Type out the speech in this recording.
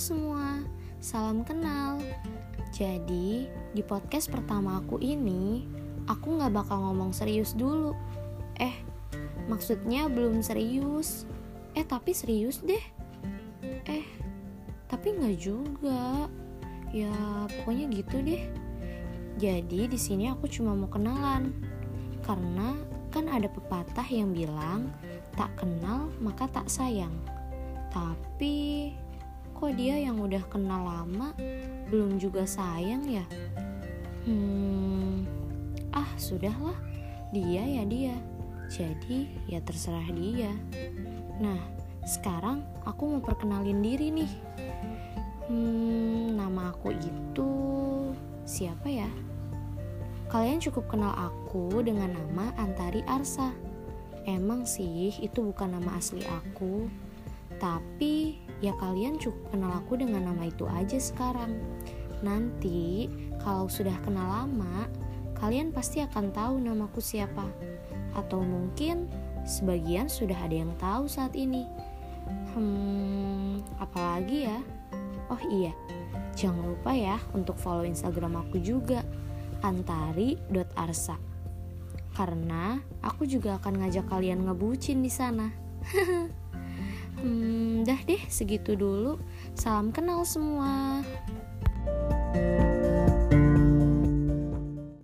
semua, salam kenal. Jadi, di podcast pertama aku ini, aku gak bakal ngomong serius dulu. Eh, maksudnya belum serius. Eh, tapi serius deh. Eh, tapi gak juga. Ya, pokoknya gitu deh. Jadi, di sini aku cuma mau kenalan. Karena kan ada pepatah yang bilang, tak kenal maka tak sayang. Tapi kok dia yang udah kenal lama belum juga sayang ya? Hmm, ah sudahlah, dia ya dia. Jadi ya terserah dia. Nah, sekarang aku mau perkenalin diri nih. Hmm, nama aku itu siapa ya? Kalian cukup kenal aku dengan nama Antari Arsa. Emang sih itu bukan nama asli aku, tapi ya kalian cukup kenal aku dengan nama itu aja sekarang. Nanti kalau sudah kenal lama, kalian pasti akan tahu namaku siapa. Atau mungkin sebagian sudah ada yang tahu saat ini. Hmm, apalagi ya? Oh iya, jangan lupa ya untuk follow Instagram aku juga, antari.arsa karena aku juga akan ngajak kalian ngebucin di sana. hmm, dah deh segitu dulu. Salam kenal semua.